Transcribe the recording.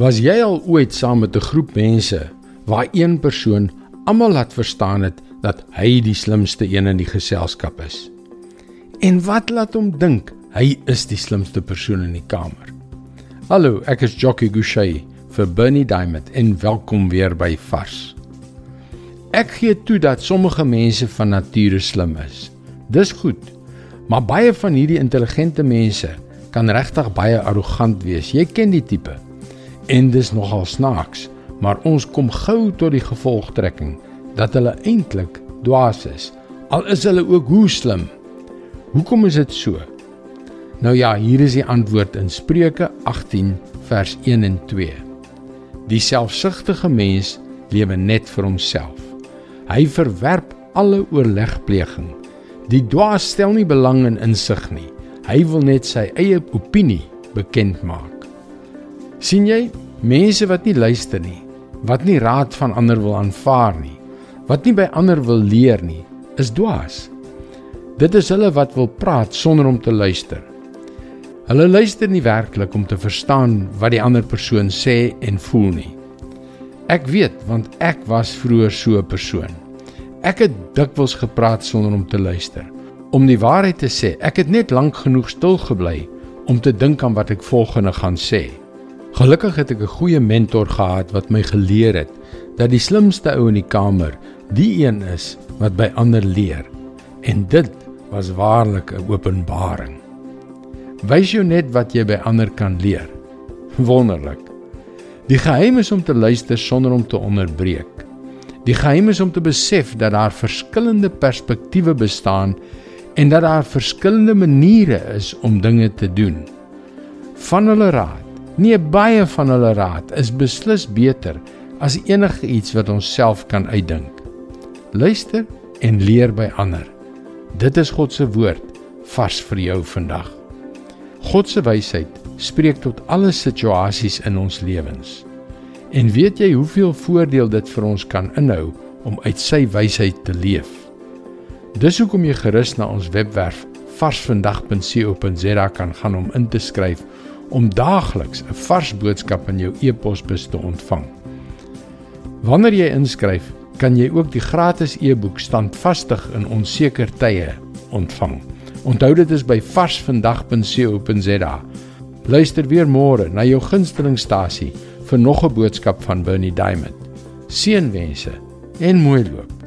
Was jy al ooit saam met 'n groep mense waar een persoon almal laat verstaan het dat hy die slimste een in die geselskap is? En wat laat hom dink hy is die slimste persoon in die kamer? Hallo, ek is Jockey Gouchee vir Bernie Diamond en welkom weer by Vars. Ek gee toe dat sommige mense van nature slim is. Dis goed. Maar baie van hierdie intelligente mense kan regtig baie arrogant wees. Jy ken die tipe en dis nogal snaaks, maar ons kom gou tot die gevolgtrekking dat hulle eintlik dwaas is. Al is hulle ook hoe slim. Hoekom is dit so? Nou ja, hier is die antwoord in Spreuke 18 vers 1 en 2. Die selfsugtige mens lewe net vir homself. Hy verwerp alle oorlegpleging. Die dwaas stel nie belang in insig nie. Hy wil net sy eie opinie bekend maak sien jy mense wat nie luister nie, wat nie raad van ander wil aanvaar nie, wat nie by ander wil leer nie, is dwaas. Dit is hulle wat wil praat sonder om te luister. Hulle luister nie werklik om te verstaan wat die ander persoon sê en voel nie. Ek weet want ek was vroeër so 'n persoon. Ek het dikwels gepraat sonder om te luister. Om die waarheid te sê, ek het net lank genoeg stil gebly om te dink aan wat ek volgende gaan sê. Gelukkig het ek 'n goeie mentor gehad wat my geleer het dat die slimste ou in die kamer die een is wat by ander leer. En dit was waarlik 'n openbaring. Wys jou net wat jy by ander kan leer. Wonderlik. Die geheim is om te luister sonder om te onderbreek. Die geheim is om te besef dat daar verskillende perspektiewe bestaan en dat daar verskillende maniere is om dinge te doen. Van hulle raad Nee, baie van hulle raad is beslis beter as enige iets wat ons self kan uitdink. Luister en leer by ander. Dit is God se woord vars vir jou vandag. God se wysheid spreek tot alle situasies in ons lewens. En weet jy hoeveel voordeel dit vir ons kan inhou om uit sy wysheid te leef? Dis hoekom jy gerus na ons webwerf varsvandag.co.za kan gaan om in te skryf om daagliks 'n vars boodskap in jou e-posbus te ontvang. Wanneer jy inskryf, kan jy ook die gratis e-boek Standvastig in onseker tye ontvang. Onthou dit is by varsvandag.co.za. Luister weer môre na jou gunstelingstasie vir nog 'n boodskap van Bernie Diamond. Seënwense en mooi loop.